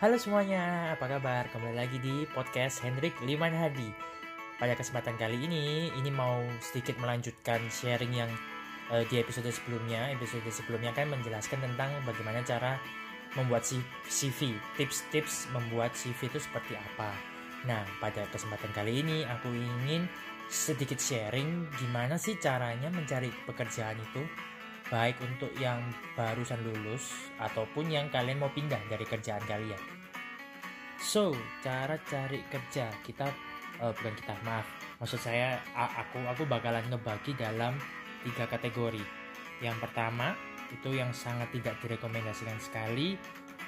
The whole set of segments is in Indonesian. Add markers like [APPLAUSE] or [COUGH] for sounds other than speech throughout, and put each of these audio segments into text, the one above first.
Halo semuanya, apa kabar? Kembali lagi di podcast Hendrik Liman Hadi. Pada kesempatan kali ini, ini mau sedikit melanjutkan sharing yang uh, di episode sebelumnya. Episode sebelumnya kan menjelaskan tentang bagaimana cara membuat CV, tips-tips membuat CV itu seperti apa. Nah, pada kesempatan kali ini aku ingin sedikit sharing gimana sih caranya mencari pekerjaan itu baik untuk yang barusan lulus ataupun yang kalian mau pindah dari kerjaan kalian. So, cara cari kerja kita uh, bukan kita maaf, maksud saya aku aku bakalan ngebagi dalam tiga kategori. Yang pertama itu yang sangat tidak direkomendasikan sekali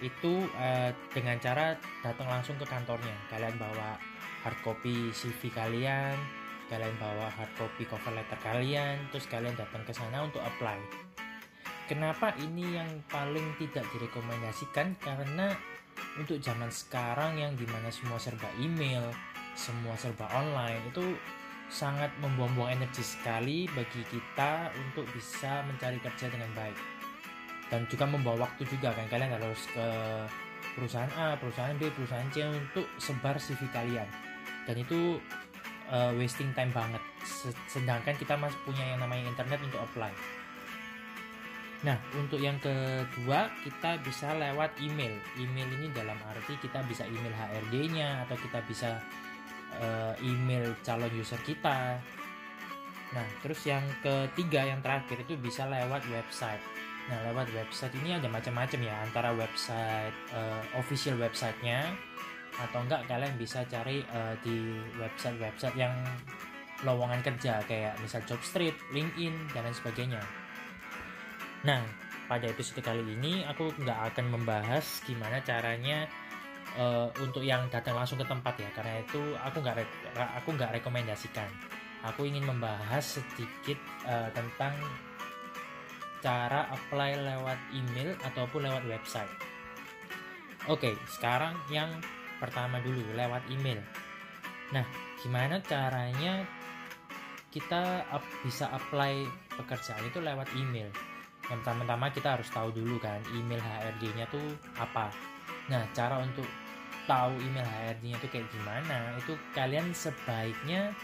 itu uh, dengan cara datang langsung ke kantornya. Kalian bawa hard copy CV kalian, kalian bawa hard copy cover letter kalian, terus kalian datang ke sana untuk apply. Kenapa ini yang paling tidak direkomendasikan? Karena untuk zaman sekarang yang di mana semua serba email, semua serba online itu sangat membuang-buang energi sekali bagi kita untuk bisa mencari kerja dengan baik. Dan juga membawa waktu juga kan kalian harus ke perusahaan A, perusahaan B, perusahaan C untuk sebar CV kalian. Dan itu uh, wasting time banget. Sedangkan kita masih punya yang namanya internet untuk apply Nah, untuk yang kedua, kita bisa lewat email. Email ini dalam arti kita bisa email HRD-nya atau kita bisa uh, email calon user kita. Nah, terus yang ketiga, yang terakhir itu bisa lewat website. Nah, lewat website ini ada macam-macam ya, antara website uh, official websitenya atau enggak kalian bisa cari uh, di website-website yang lowongan kerja kayak misal Jobstreet, LinkedIn dan lain sebagainya. Nah, pada episode kali ini aku nggak akan membahas gimana caranya uh, untuk yang datang langsung ke tempat ya, karena itu aku nggak aku nggak rekomendasikan. Aku ingin membahas sedikit uh, tentang cara apply lewat email ataupun lewat website. Oke, sekarang yang pertama dulu lewat email. Nah, gimana caranya kita bisa apply pekerjaan itu lewat email? Yang pertama-tama kita harus tahu dulu kan email HRD-nya tuh apa. Nah cara untuk tahu email HRD-nya tuh kayak gimana itu kalian sebaiknya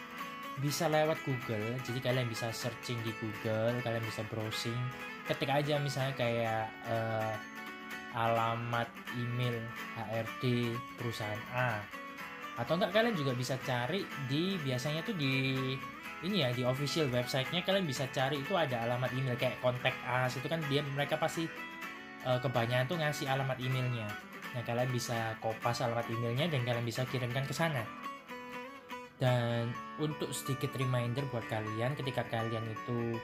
bisa lewat Google. Jadi kalian bisa searching di Google kalian bisa browsing. Ketik aja misalnya kayak uh, alamat email HRD perusahaan A. Atau enggak kalian juga bisa cari di biasanya tuh di ini ya di official websitenya kalian bisa cari itu ada alamat email kayak kontak us itu kan dia mereka pasti uh, kebanyakan tuh ngasih alamat emailnya. Nah kalian bisa kopas alamat emailnya dan kalian bisa kirimkan ke sana. Dan untuk sedikit reminder buat kalian ketika kalian itu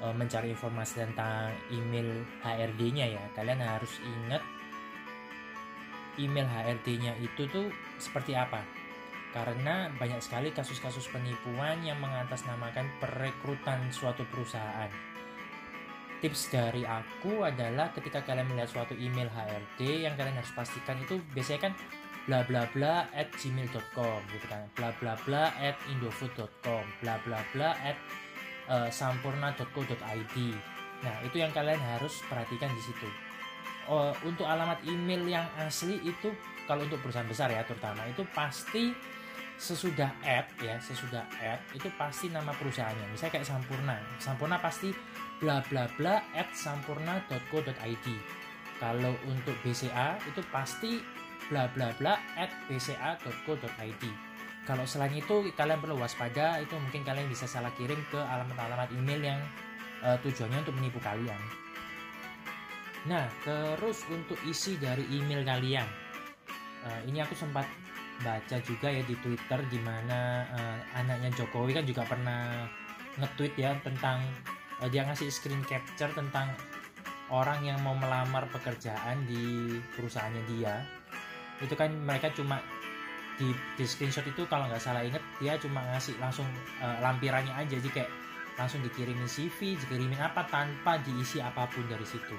uh, mencari informasi tentang email HRD-nya ya kalian harus ingat email HRD-nya itu tuh seperti apa karena banyak sekali kasus-kasus penipuan yang mengatasnamakan perekrutan suatu perusahaan. Tips dari aku adalah ketika kalian melihat suatu email HRD yang kalian harus pastikan itu biasanya kan bla bla bla at gmail.com gitu kan. Bla bla bla at indofood.com bla bla bla at uh, sampurna.co.id nah itu yang kalian harus perhatikan di situ. Uh, untuk alamat email yang asli itu kalau untuk perusahaan besar ya terutama itu pasti sesudah add ya sesudah add itu pasti nama perusahaannya. Misalnya kayak Sampurna. Sampurna pasti bla bla bla at sampurna.co.id kalau untuk BCA itu pasti bla bla bla at bca.co.id kalau selain itu kalian perlu waspada itu mungkin kalian bisa salah kirim ke alamat-alamat email yang uh, tujuannya untuk menipu kalian. Nah terus untuk isi dari email kalian. Uh, ini aku sempat baca juga ya di Twitter gimana uh, anaknya Jokowi kan juga pernah nge-tweet ya tentang uh, dia ngasih screen capture tentang orang yang mau melamar pekerjaan di perusahaannya dia. Itu kan mereka cuma di, di screenshot itu kalau nggak salah inget dia cuma ngasih langsung uh, lampirannya aja. Jadi kayak langsung dikirimin CV dikirimin apa tanpa diisi apa pun dari situ.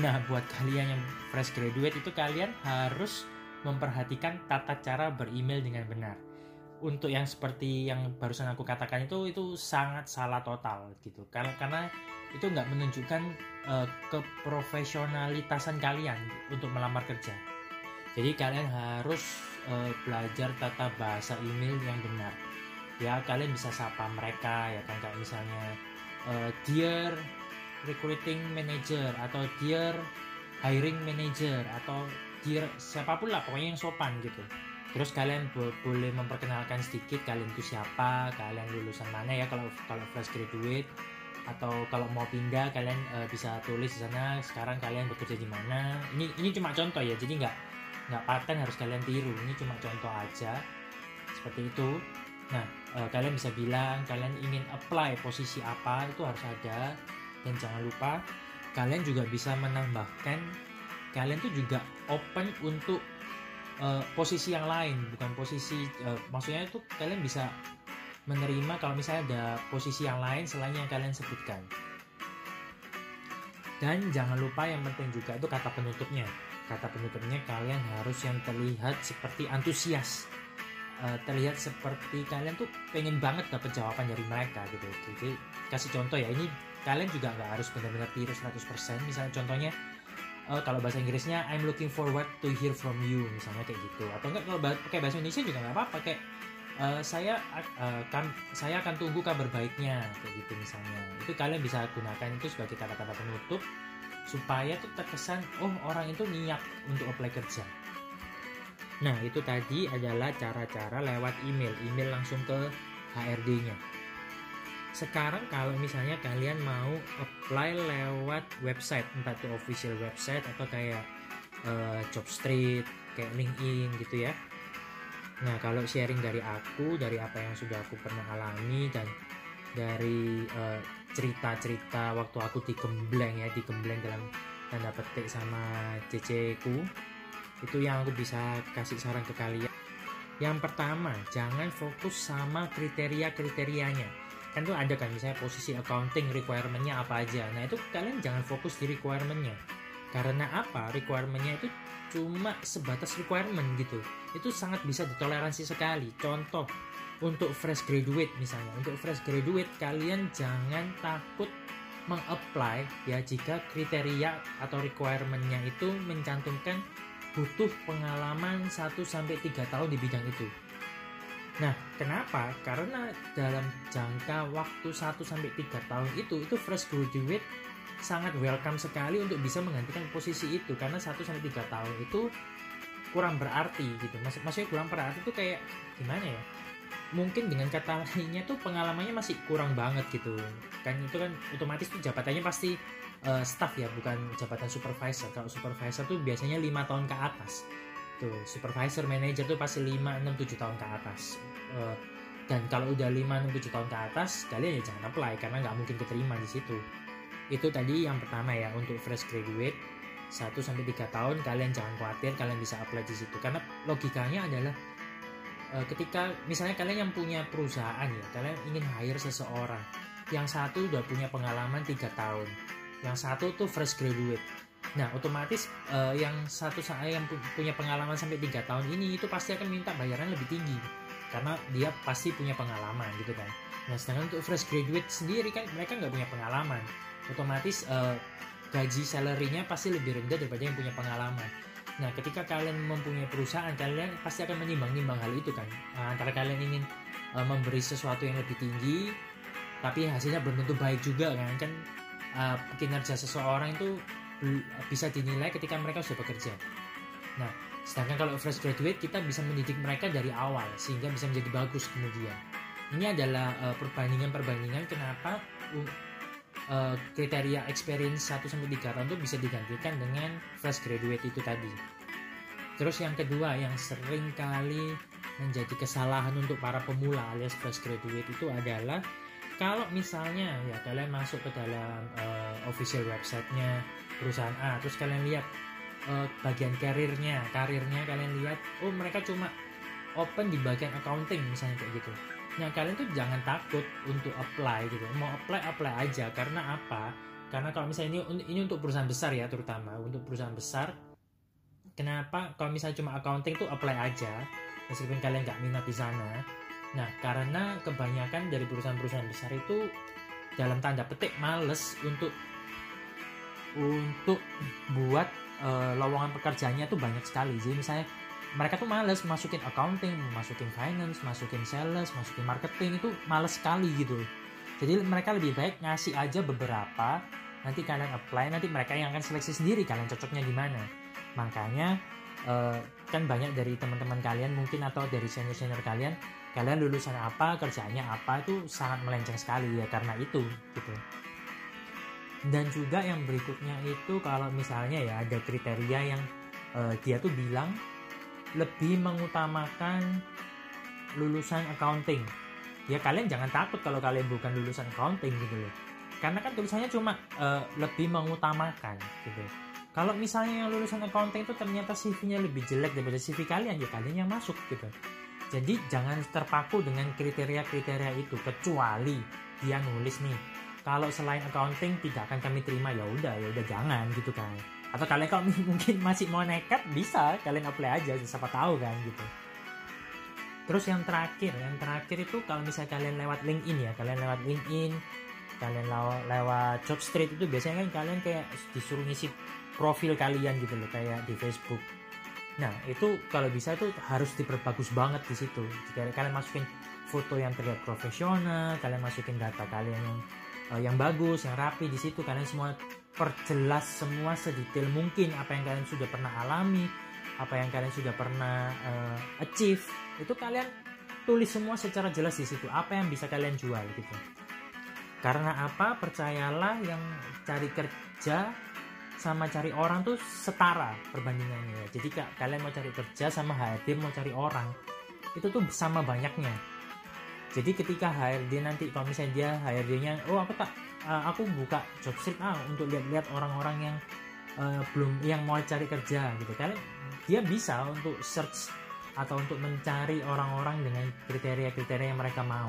Nah buat kalian yang fresh graduate itu kalian harus memperhatikan tata cara beremail dengan benar. Untuk yang seperti yang barusan aku katakan itu itu sangat salah total gitu. Karena karena itu nggak menunjukkan uh, keprofesionalitasan kalian untuk melamar kerja. jadi kalian harus uh, belajar tata bahasa email yang benar ya kalian bisa sapa mereka ya kan kayak misalnya uh, dear recruiting manager atau dear hiring manager atau dear siapa pun lah pokoknya yang sopan gitu. Terus kalian bo boleh memperkenalkan sedikit kalian itu siapa kalian lulusan mana ya kalau kalau fresh graduate. Atau kalau mau pindah kalian uh, bisa tulis di sana sekarang kalian bekerja di mana. Ini ini cuma contoh ya jadi nggak nggak paten harus kalian tiru ini cuma contoh aja. Seperti itu. Nah e, kalian bisa bilang kalian ingin apply posisi apa itu harus ada. Dan jangan lupa kalian juga bisa menambahkan kalian tuh juga open untuk e, posisi yang lain bukan posisi e, maksudnya itu kalian bisa menerima kalau misalnya ada posisi yang lain selain yang kalian sebutkan. Dan jangan lupa yang penting juga itu kata penutupnya. Kata penutupnya kalian harus yang terlihat seperti antusias. Uh, terlihat seperti kalian tuh pengen banget dapat jawaban dari mereka gitu. Jadi kasih contoh ya ini kalian juga nggak harus benar-benar tiru 100% misalnya contohnya uh, kalau bahasa Inggrisnya I'm looking forward to hear from you misalnya kayak gitu. Atau enggak kalau pakai bahasa Indonesia juga nggak apa-apa kayak uh, saya uh, kan saya akan tunggu kabar baiknya kayak gitu misalnya. Itu kalian bisa gunakan itu sebagai kata-kata penutup supaya tuh terkesan oh orang itu niat untuk apply kerja. Nah itu tadi adalah cara-cara lewat email. Email langsung ke HRD-nya sekarang kalau misalnya kalian mau apply lewat website entah itu official website atau kayak uh, Jobstreet kayak LinkedIn gitu ya. Nah kalau sharing dari aku dari apa yang sudah aku pernah alami dan dari uh, cerita-cerita waktu aku digembleng ya digembleng dalam tanda petik sama CC ku itu yang aku bisa kasih saran ke kalian. Yang pertama jangan fokus sama kriteria-kriterianya kan tuh ada kan misalnya posisi accounting requirementnya apa aja. Nah itu kalian jangan fokus di requirementnya. Karena apa? Requirementnya itu cuma sebatas requirement gitu. Itu sangat bisa ditoleransi sekali. Contoh untuk fresh graduate misalnya. Untuk fresh graduate kalian jangan takut mengapply ya jika kriteria atau requirementnya itu mencantumkan butuh pengalaman 1 sampai 3 tahun di bidang itu. Nah, kenapa? Karena dalam jangka waktu 1 sampai 3 tahun itu itu fresh graduate sangat welcome sekali untuk bisa menggantikan posisi itu karena 1 sampai 3 tahun itu kurang berarti gitu. Maksud maksudnya kurang berarti itu kayak gimana ya? mungkin dengan kata lainnya tuh pengalamannya masih kurang banget gitu kan itu kan otomatis tuh jabatannya pasti uh, staff ya bukan jabatan supervisor kalau supervisor tuh biasanya lima tahun ke atas tuh supervisor manager tuh pasti 5 6 7 tahun ke atas. Uh, dan kalau udah 5 6 7 tahun ke atas kalian ya jangan apply karena nggak mungkin keterima di situ. Itu tadi yang pertama ya untuk fresh graduate 1 sampai 3 tahun kalian jangan khawatir kalian bisa apply di situ. Karena logikanya adalah Eh, ketika misalnya kalian yang punya perusahaan ya kalian ingin hire seseorang yang satu udah punya pengalaman tiga tahun yang satu tuh fresh graduate nah otomatis uh, yang satu saya yang punya pengalaman sampai tiga tahun ini itu pasti akan minta bayaran lebih tinggi karena dia pasti punya pengalaman gitu kan nah sedangkan untuk fresh graduate sendiri kan mereka nggak punya pengalaman otomatis uh, gaji salarynya pasti lebih rendah daripada yang punya pengalaman Nah, ketika kalian mempunyai perusahaan, kalian pasti akan menimbang-nimbang hal itu kan. Nah, antara kalian ingin uh, memberi sesuatu yang lebih tinggi, tapi hasilnya belum tentu baik juga kan. Kan uh, kinerja seseorang itu bisa dinilai ketika mereka sudah bekerja. Nah, sedangkan kalau fresh graduate kita bisa mendidik mereka dari awal sehingga bisa menjadi bagus kemudian. Ini adalah uh, perbandingan-perbandingan kenapa uh, kriteria experience 1 sampai 3 tahun itu bisa digantikan dengan fresh graduate itu tadi. Terus yang kedua yang sering kali menjadi kesalahan untuk para pemula alias fresh graduate itu adalah kalau misalnya ya kalian masuk ke dalam uh, official websitenya perusahaan A terus kalian lihat uh, bagian karirnya karirnya kalian lihat oh mereka cuma open di bagian accounting misalnya kayak gitu Nah kalian tuh jangan takut untuk apply gitu. Mau apply apply aja karena apa? Karena kalau misalnya ini ini untuk perusahaan besar ya terutama untuk perusahaan besar. Kenapa kalau misalnya cuma accounting tuh apply aja meskipun kalian nggak minat di sana. Nah karena kebanyakan dari perusahaan-perusahaan besar itu dalam tanda petik males untuk untuk buat uh, lowongan pekerjaannya tuh banyak sekali jadi misalnya mereka tuh males masukin accounting, masukin finance, masukin sales, masukin marketing itu males sekali gitu. Jadi mereka lebih baik ngasih aja beberapa, nanti kalian apply, nanti mereka yang akan seleksi sendiri kalian cocoknya di mana. Makanya uh, kan banyak dari teman-teman kalian mungkin atau dari senior-senior kalian, kalian lulusan apa, kerjanya apa itu sangat melenceng sekali ya karena itu gitu. Dan juga yang berikutnya itu kalau misalnya ya ada kriteria yang uh, dia tuh bilang lebih mengutamakan lulusan accounting. Ya kalian jangan takut kalau kalian bukan lulusan accounting gitu loh. Karena kan tulisannya cuma uh, lebih mengutamakan gitu. Kalau misalnya yang lulusan accounting itu ternyata CV-nya lebih jelek daripada CV kalian ya kalian yang masuk gitu jadi jangan terpaku dengan kriteria-kriteria itu kecuali dia nulis nih kalau selain accounting tidak akan kami terima. Ya udah ya udah jangan gitu kan. Atau kalian kalau [LAUGHS] mungkin masih mau nekat bisa kalian apply aja siapa tahu kan gitu. Terus yang terakhir yang terakhir itu kalau misalnya kalian lewat LinkedIn ya kalian lewat LinkedIn kalian lewat, lewat job street itu biasanya kan kalian kayak disuruh ngisi profil kalian gitu loh kayak di Facebook nah itu kalau bisa itu harus diperbagus banget di situ. Jika kalian masukin foto yang terlihat profesional kalian masukin data kalian yang uh, yang bagus yang rapi di situ kalian semua perjelas semua sedetail mungkin apa yang kalian sudah pernah alami apa yang kalian sudah pernah uh, achieve. Itu kalian tulis semua secara jelas di situ apa yang bisa kalian jual gitu. Karena apa? Percayalah yang cari kerja sama cari orang tuh setara perbandingannya. Jadi kak kalian mau cari kerja sama HRD mau cari orang itu tuh sama banyaknya. Jadi ketika HRD nanti kalau misalnya dia HRD-nya oh aku tak uh, aku buka job street ah untuk lihat-lihat orang-orang yang uh, belum yang mau cari kerja gitu. Kan dia bisa untuk search atau untuk mencari orang-orang dengan kriteria-kriteria yang mereka mau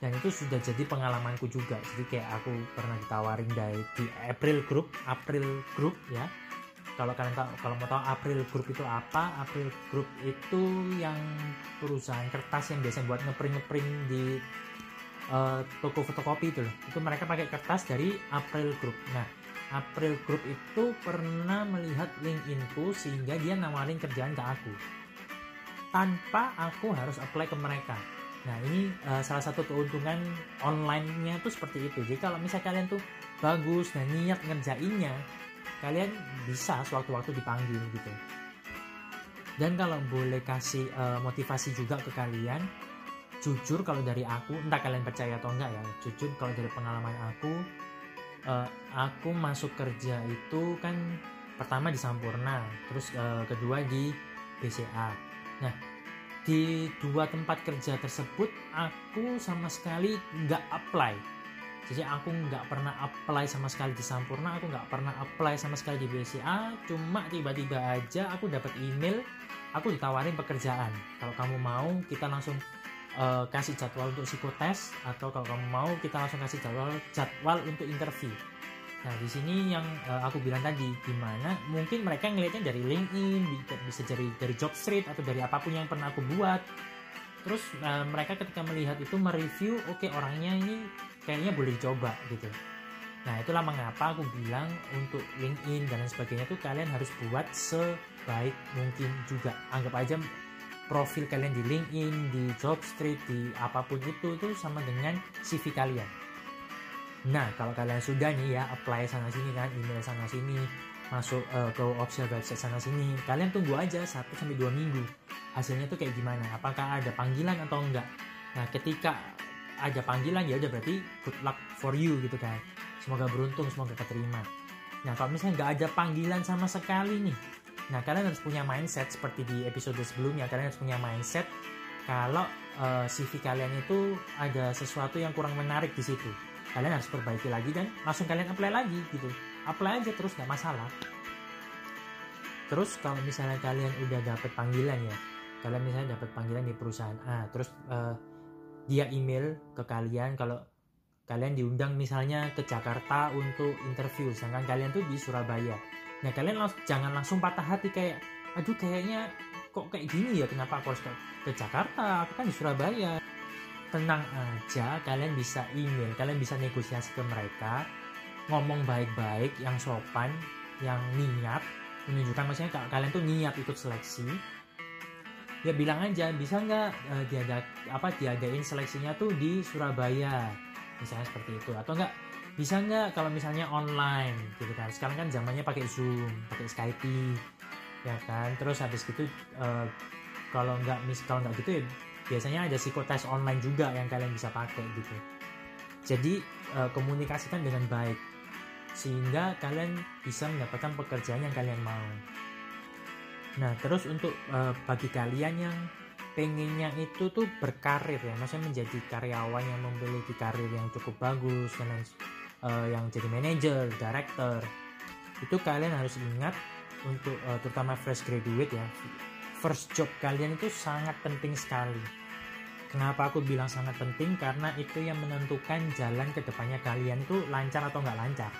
dan itu sudah jadi pengalamanku juga. Jadi kayak aku pernah ditawarin dari di April Group April Group ya. Kalau kalian tahu kalau mau tahu April Group itu apa April Group itu yang perusahaan kertas yang biasa buat ngeprint ngeprint di uh, toko fotokopi itu loh. Itu mereka pakai kertas dari April Group. Nah April Group itu pernah melihat LinkedInku sehingga dia nawarin kerjaan ke aku. Tanpa aku harus apply ke mereka nah ini uh, salah satu keuntungan online-nya tuh seperti itu. Jadi kalau misalnya kalian tuh bagus dan niat ngerjainnya kalian bisa sewaktu-waktu dipanggil gitu. Dan kalau boleh kasih uh, motivasi juga ke kalian jujur kalau dari aku entah kalian percaya atau enggak ya jujur kalau dari pengalaman aku uh, aku masuk kerja itu kan pertama di Sampurna terus uh, kedua di BCA nah di dua tempat kerja tersebut aku sama sekali nggak apply. Jadi aku nggak pernah apply sama sekali di Sampurna aku nggak pernah apply sama sekali di BCA cuma tiba-tiba aja aku dapat email aku ditawarin pekerjaan. Kalau kamu mau kita langsung uh, kasih jadwal untuk psikotes atau kalau kamu mau kita langsung kasih jadwal jadwal untuk interview. Nah di sini yang uh, aku bilang tadi gimana mungkin mereka ngelihatnya dari LinkedIn bisa dari dari job street atau dari apa pun yang pernah aku buat. Terus uh, mereka ketika melihat itu mereview oke okay, orangnya ini kayaknya boleh dicoba gitu. Nah itulah mengapa aku bilang untuk LinkedIn dan lain sebagainya tuh kalian harus buat sebaik mungkin juga. Anggap aja profil kalian di LinkedIn, di Jobstreet, di apa pun itu itu sama dengan CV kalian. Nah, kalau kalian sudah nih ya apply sana sini kan, email sana sini, masuk uh, ke official website sana sini, kalian tunggu aja 1 sampai 2 minggu. Hasilnya tuh kayak gimana? Apakah ada panggilan atau enggak? Nah, ketika ada panggilan ya udah berarti good luck for you gitu kan. Semoga beruntung, semoga keterima. Nah, kalau misalnya nggak ada panggilan sama sekali nih, Nah, kalian harus punya mindset seperti di episode sebelumnya. Kalian harus punya mindset kalau uh, eh, CV kalian itu ada sesuatu yang kurang menarik di situ. Kalian harus perbaiki lagi dan langsung kalian apply lagi gitu. Apply aja terus nggak masalah. Terus kalau misalnya kalian udah dapet panggilan ya, kalian misalnya dapat panggilan di perusahaan A, terus uh, dia email ke kalian kalau kalian diundang misalnya ke Jakarta untuk interview, sedangkan kalian tuh di Surabaya Nah kalian lang jangan langsung patah hati kayak, aduh kayaknya kok kayak gini ya kenapa aku harus ke, ke Jakarta? Aku kan di Surabaya. Tenang aja, kalian bisa email, kalian bisa negosiasi ke mereka ngomong baik-baik yang sopan yang niat menunjukkan maksudnya kalian tuh niat ikut seleksi. Ya bilang aja bisa nggak uh, diada apa diadain seleksinya tuh di Surabaya? Misalnya seperti itu atau enggak bisa nggak kalau misalnya online gitu kan? Sekarang kan zamannya pakai zoom pakai skype ya kan? Terus habis gitu uh, kalau nggak mis kalau nggak gitu ya biasanya ada psikotes online juga yang kalian bisa pakai gitu. Jadi uh, komunikasikan dengan baik sehingga kalian bisa mendapatkan pekerjaan yang kalian mau. Nah terus untuk uh, bagi kalian yang pengennya itu tuh berkarir ya maksudnya menjadi karyawan yang memiliki karir yang cukup bagus dan uh, yang jadi manajer, director itu kalian harus ingat untuk uh, terutama fresh graduate ya first job kalian itu sangat penting sekali kenapa aku bilang sangat penting? Karena itu yang menentukan jalan ke depannya kalian itu lancar atau nggak lancar.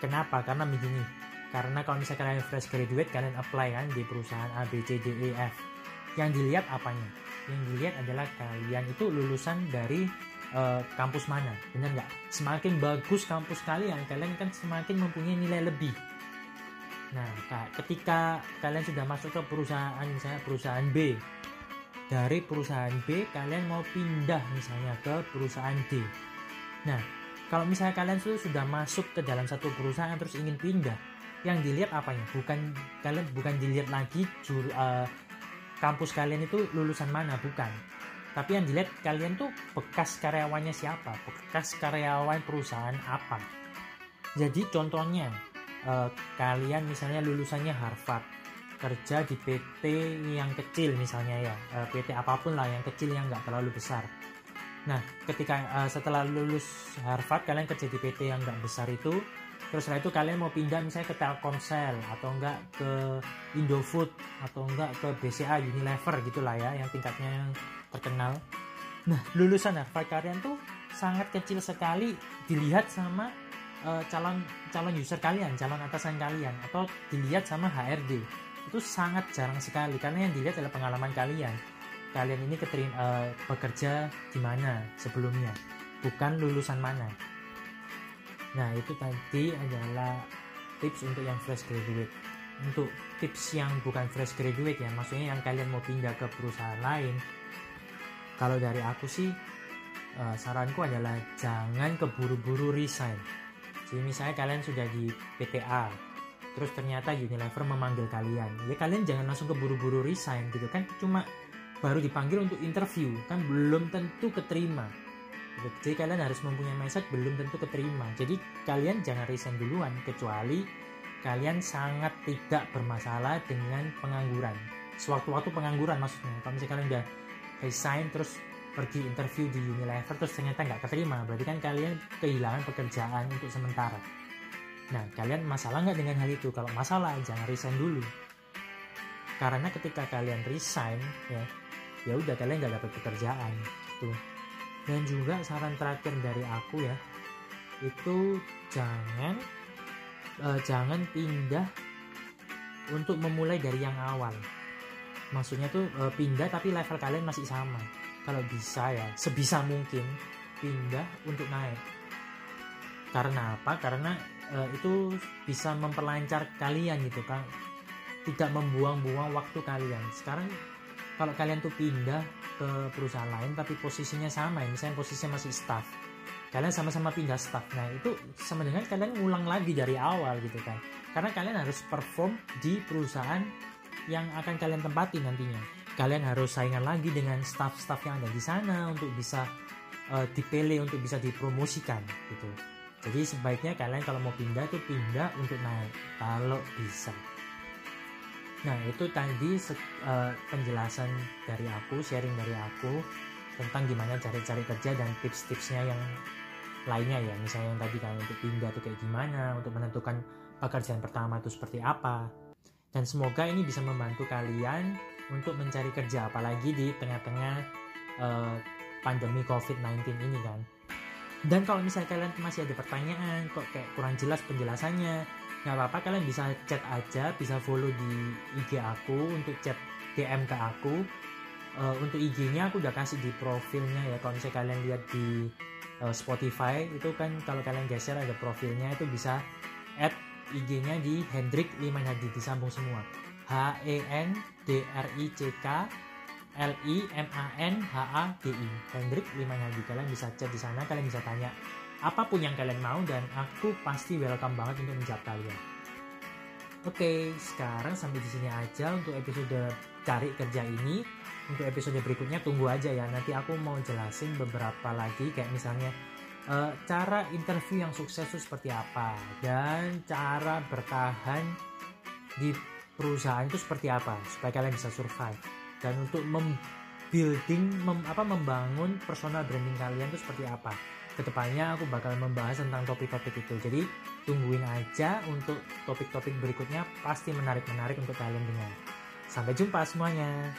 Kenapa? Karena begini. Karena kalau misalnya kalian fresh graduate kalian apply kan di perusahaan A B C D E F. Yang dilihat apanya? Yang dilihat adalah kalian itu lulusan dari uh, kampus mana. Benar nggak? Semakin bagus kampus kalian kalian kan semakin mempunyai nilai lebih. Nah ketika kalian sudah masuk ke perusahaan misalnya perusahaan B dari perusahaan B kalian mau pindah misalnya ke perusahaan D. Nah kalau misalnya kalian sudah masuk ke dalam satu perusahaan terus ingin pindah yang dilihat apanya bukan kalian bukan dilihat lagi jur, uh, kampus kalian itu lulusan mana bukan. Tapi yang dilihat kalian tuh bekas karyawannya siapa bekas karyawan perusahaan apa. Jadi contohnya uh, kalian misalnya lulusannya Harvard kerja di PT yang kecil misalnya ya uh, PT apa pun lah yang kecil yang nggak terlalu besar. Nah ketika uh, setelah lulus Harvard kalian kerja di PT yang nggak besar itu terus setelah itu kalian mau pindah misalnya ke Telkomsel atau enggak ke Indofood atau enggak ke BCA Unilever gitulah ya yang tingkatnya yang terkenal. Nah lulusan Harvard kalian tuh sangat kecil sekali dilihat sama uh, calon calon user kalian calon atasan kalian atau dilihat sama HRD itu sangat jarang sekali karena yang dilihat adalah pengalaman kalian kalian ini keterim, uh, bekerja di mana sebelumnya bukan lulusan mana Nah, itu tadi adalah tips untuk yang fresh graduate. Untuk tips yang bukan fresh graduate ya, maksudnya yang kalian mau pindah ke perusahaan lain. Kalau dari aku sih, uh, saranku adalah jangan keburu-buru resign. Jadi misalnya kalian sudah di PTA, terus ternyata Unilever memanggil kalian, ya kalian jangan langsung keburu-buru resign gitu kan, cuma baru dipanggil untuk interview, kan belum tentu keterima. Jadi kalian harus mempunyai mindset belum tentu keterima. Jadi kalian jangan resign duluan kecuali kalian sangat tidak bermasalah dengan pengangguran. Sewaktu-waktu pengangguran maksudnya. Kalau misalnya kalian udah resign terus pergi interview di Unilever terus ternyata nggak keterima berarti kan kalian kehilangan pekerjaan untuk sementara nah kalian masalah nggak dengan hal itu? Kalau masalah jangan resign dulu. Karena ketika kalian resign ya ya udah kalian nggak dapat pekerjaan tuh dan juga saran terakhir dari aku ya itu jangan uh, jangan pindah untuk memulai dari yang awal. Maksudnya tuh uh, pindah tapi level kalian masih sama. Kalau bisa ya sebisa mungkin pindah untuk naik. Karena apa? Karena uh, itu bisa memperlancar kalian gitu kan tidak membuang-buang waktu kalian. Sekarang kalau kalian tuh pindah ke perusahaan lain tapi posisinya sama ya. Misalnya posisinya masih staff. Kalian sama-sama pindah staff. Nah itu sama dengan kalian ngulang lagi dari awal gitu kan karena kalian harus perform di perusahaan yang akan kalian tempati nantinya. Kalian harus saingan lagi dengan staff-staff yang ada di sana untuk bisa uh, dipilih untuk bisa dipromosikan gitu jadi sebaiknya kalian kalau mau pindah itu pindah untuk naik kalau bisa Nah, itu tadi uh, penjelasan dari aku, sharing dari aku tentang gimana cari-cari kerja dan tips-tipsnya yang lainnya ya. Misalnya yang tadi kan untuk pindah itu kayak gimana, untuk menentukan pekerjaan pertama itu seperti apa. Dan semoga ini bisa membantu kalian untuk mencari kerja apalagi di tengah-tengah uh, pandemi COVID-19 ini kan. Dan kalau misalnya kalian masih ada pertanyaan kok kayak kurang jelas penjelasannya, nggak apa-apa kalian bisa chat aja bisa follow di IG aku untuk chat DM ke aku. Uh, untuk IG-nya aku udah kasih di profilnya ya kalau misalnya kalian lihat di uh, Spotify itu kan kalau kalian geser ada profilnya itu bisa add IG-nya di Hendrik Limanhadi disambung semua. H E N D R I C K L I M A N H A D I Hendrik Limanhadi kalian bisa chat di sana kalian bisa tanya apa pun yang kalian mau dan aku pasti welcome banget untuk menjawab kalian. Oke, sekarang sampai di sini aja untuk episode cari kerja ini. Untuk episode berikutnya tunggu aja ya. Nanti aku mau jelasin beberapa lagi kayak misalnya uh, cara interview yang sukses itu seperti apa dan cara bertahan di perusahaan itu seperti apa supaya kalian bisa survive. Dan untuk membuilding mem, apa membangun personal branding kalian itu seperti apa. Ke depannya aku bakal membahas tentang topik-topik itu. Jadi tungguin aja untuk topik-topik berikutnya pasti menarik-menarik untuk kalian dengar. Sampai jumpa semuanya